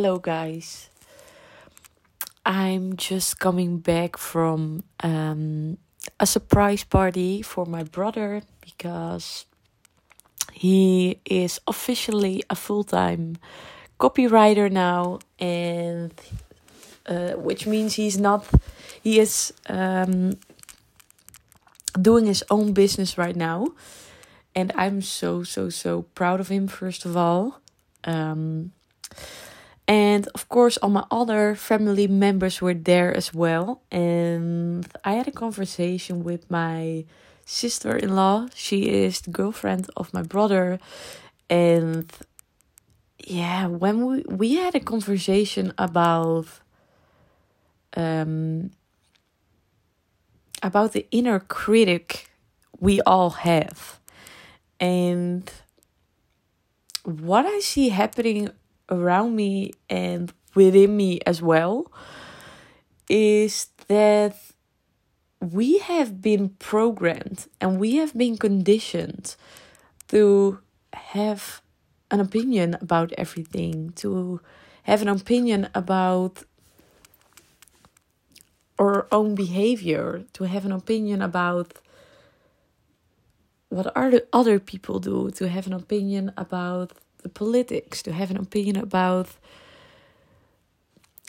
Hello, guys. I'm just coming back from um, a surprise party for my brother because he is officially a full time copywriter now, and uh, which means he's not, he is um, doing his own business right now. And I'm so, so, so proud of him, first of all. Um, and of course, all my other family members were there as well. And I had a conversation with my sister in law. She is the girlfriend of my brother. And yeah, when we, we had a conversation about um, about the inner critic we all have. And what I see happening around me and within me as well is that we have been programmed and we have been conditioned to have an opinion about everything, to have an opinion about our own behavior, to have an opinion about what are the other people do, to have an opinion about the politics, to have an opinion about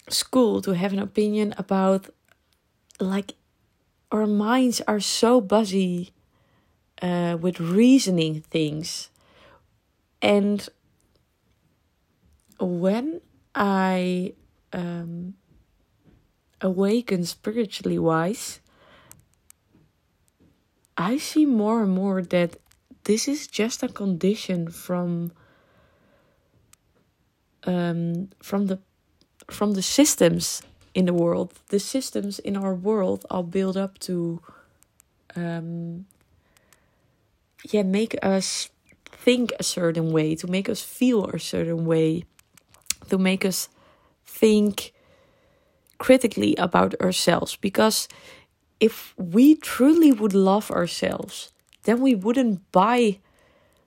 school, to have an opinion about like our minds are so busy uh, with reasoning things. And when I um, awaken spiritually wise, I see more and more that this is just a condition from um, from the from the systems in the world. The systems in our world are built up to um, yeah make us think a certain way, to make us feel a certain way, to make us think critically about ourselves. Because if we truly would love ourselves, then we wouldn't buy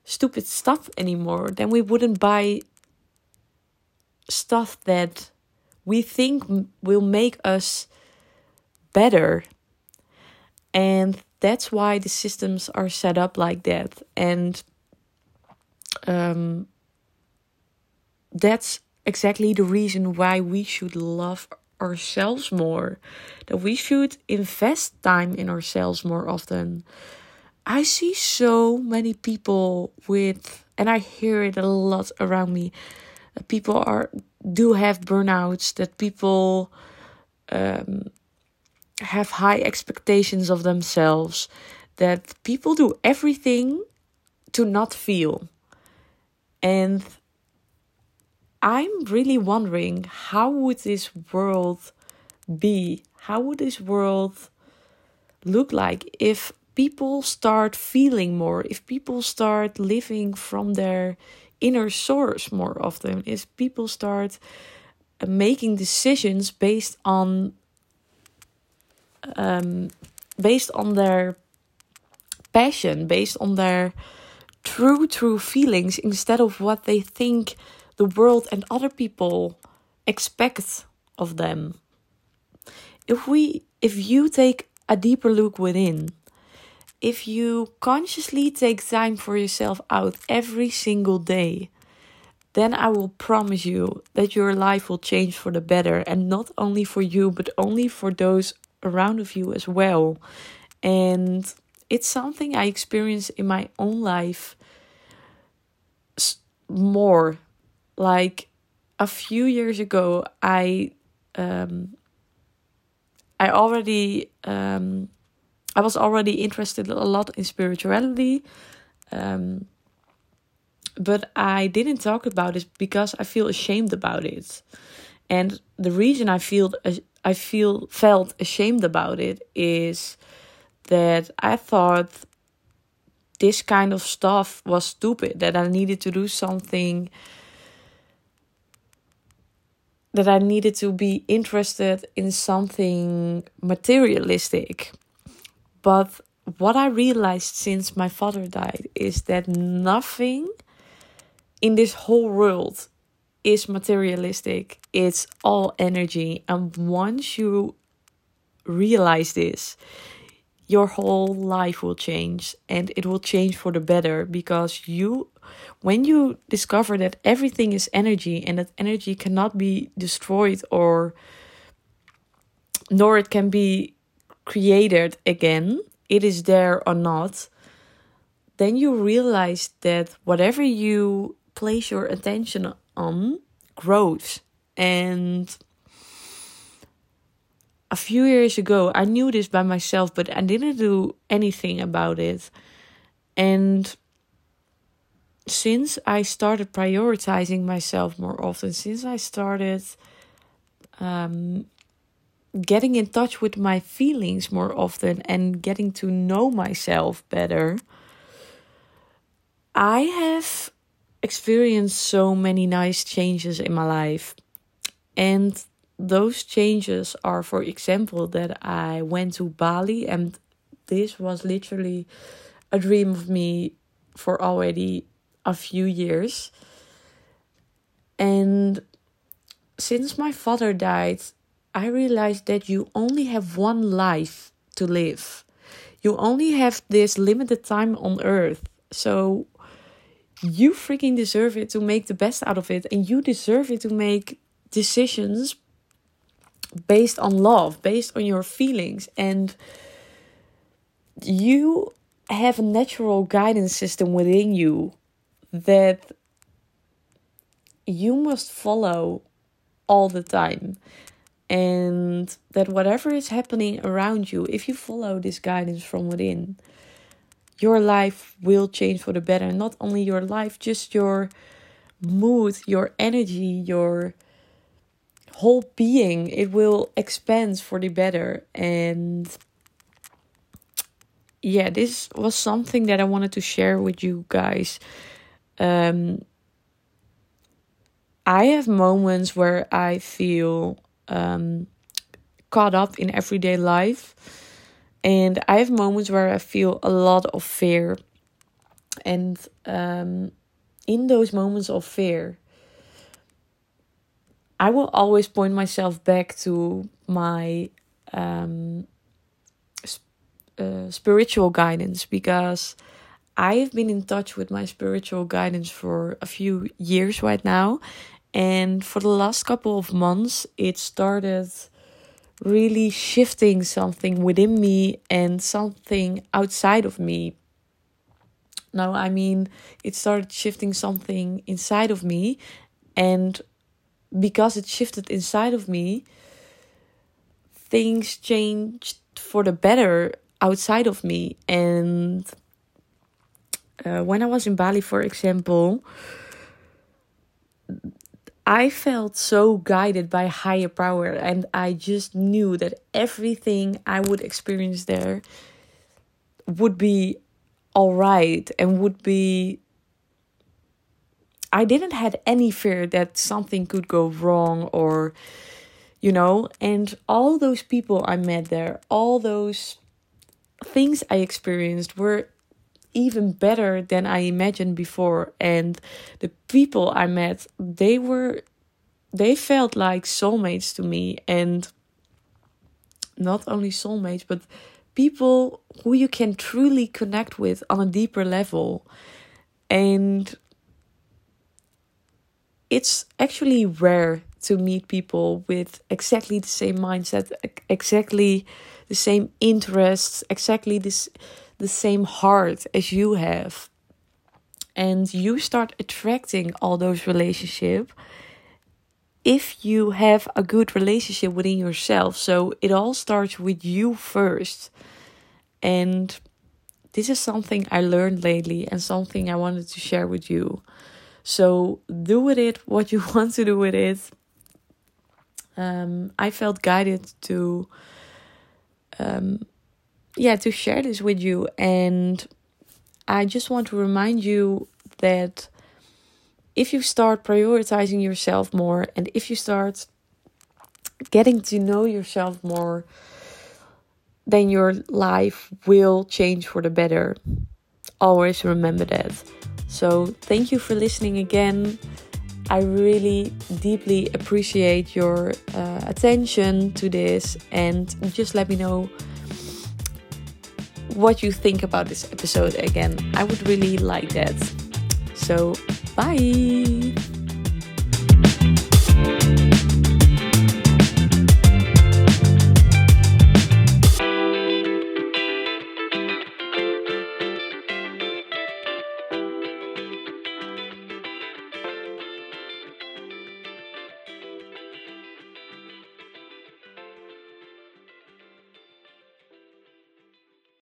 stupid stuff anymore. Then we wouldn't buy stuff that we think will make us better. And that's why the systems are set up like that. And um, that's exactly the reason why we should love ourselves more, that we should invest time in ourselves more often. I see so many people with, and I hear it a lot around me people are do have burnouts that people um, have high expectations of themselves that people do everything to not feel. And i'm really wondering how would this world be? How would this world look like if people start feeling more if people start living from their inner source more often is people start uh, making decisions based on um, based on their passion based on their true true feelings instead of what they think the world and other people expect of them. If we if you take a deeper look within if you consciously take time for yourself out every single day, then I will promise you that your life will change for the better. And not only for you, but only for those around of you as well. And it's something I experience in my own life more. Like a few years ago, I um, I already um, I was already interested a lot in spirituality. Um, but I didn't talk about it because I feel ashamed about it. And the reason I feel I feel felt ashamed about it is that I thought this kind of stuff was stupid that I needed to do something that I needed to be interested in something materialistic but what I realized since my father died is that nothing in this whole world is materialistic, it's all energy. And once you realize this, your whole life will change and it will change for the better because you when you discover that everything is energy and that energy cannot be destroyed or nor it can be created again it is there or not then you realize that whatever you place your attention on grows and a few years ago, I knew this by myself, but I didn't do anything about it. And since I started prioritizing myself more often, since I started um, getting in touch with my feelings more often and getting to know myself better, I have experienced so many nice changes in my life. And those changes are, for example, that I went to Bali, and this was literally a dream of me for already a few years. And since my father died, I realized that you only have one life to live. You only have this limited time on earth. So you freaking deserve it to make the best out of it, and you deserve it to make decisions based on love, based on your feelings. And you have a natural guidance system within you that you must follow all the time. And that whatever is happening around you, if you follow this guidance from within, your life will change for the better. Not only your life, just your mood, your energy, your whole being it will expand for the better and yeah this was something that i wanted to share with you guys um i have moments where i feel um caught up in everyday life and i have moments where i feel a lot of fear and um in those moments of fear I will always point myself back to my um, uh, spiritual guidance because I have been in touch with my spiritual guidance for a few years right now. And for the last couple of months, it started really shifting something within me and something outside of me. Now, I mean, it started shifting something inside of me. And because it shifted inside of me, things changed for the better outside of me. And uh, when I was in Bali, for example, I felt so guided by higher power, and I just knew that everything I would experience there would be all right and would be I didn't had any fear that something could go wrong or you know and all those people I met there all those things I experienced were even better than I imagined before. And the people I met they were they felt like soulmates to me. And not only soulmates but people who you can truly connect with on a deeper level. And it's actually rare to meet people with exactly the same mindset, exactly the same interests, exactly this the same heart as you have. And you start attracting all those relationships if you have a good relationship within yourself. So it all starts with you first. And this is something I learned lately and something I wanted to share with you. So do with it what you want to do with it. Um, I felt guided to, um, yeah, to share this with you, and I just want to remind you that if you start prioritizing yourself more, and if you start getting to know yourself more, then your life will change for the better. Always remember that. So, thank you for listening again. I really deeply appreciate your uh, attention to this and just let me know what you think about this episode again. I would really like that. So, bye.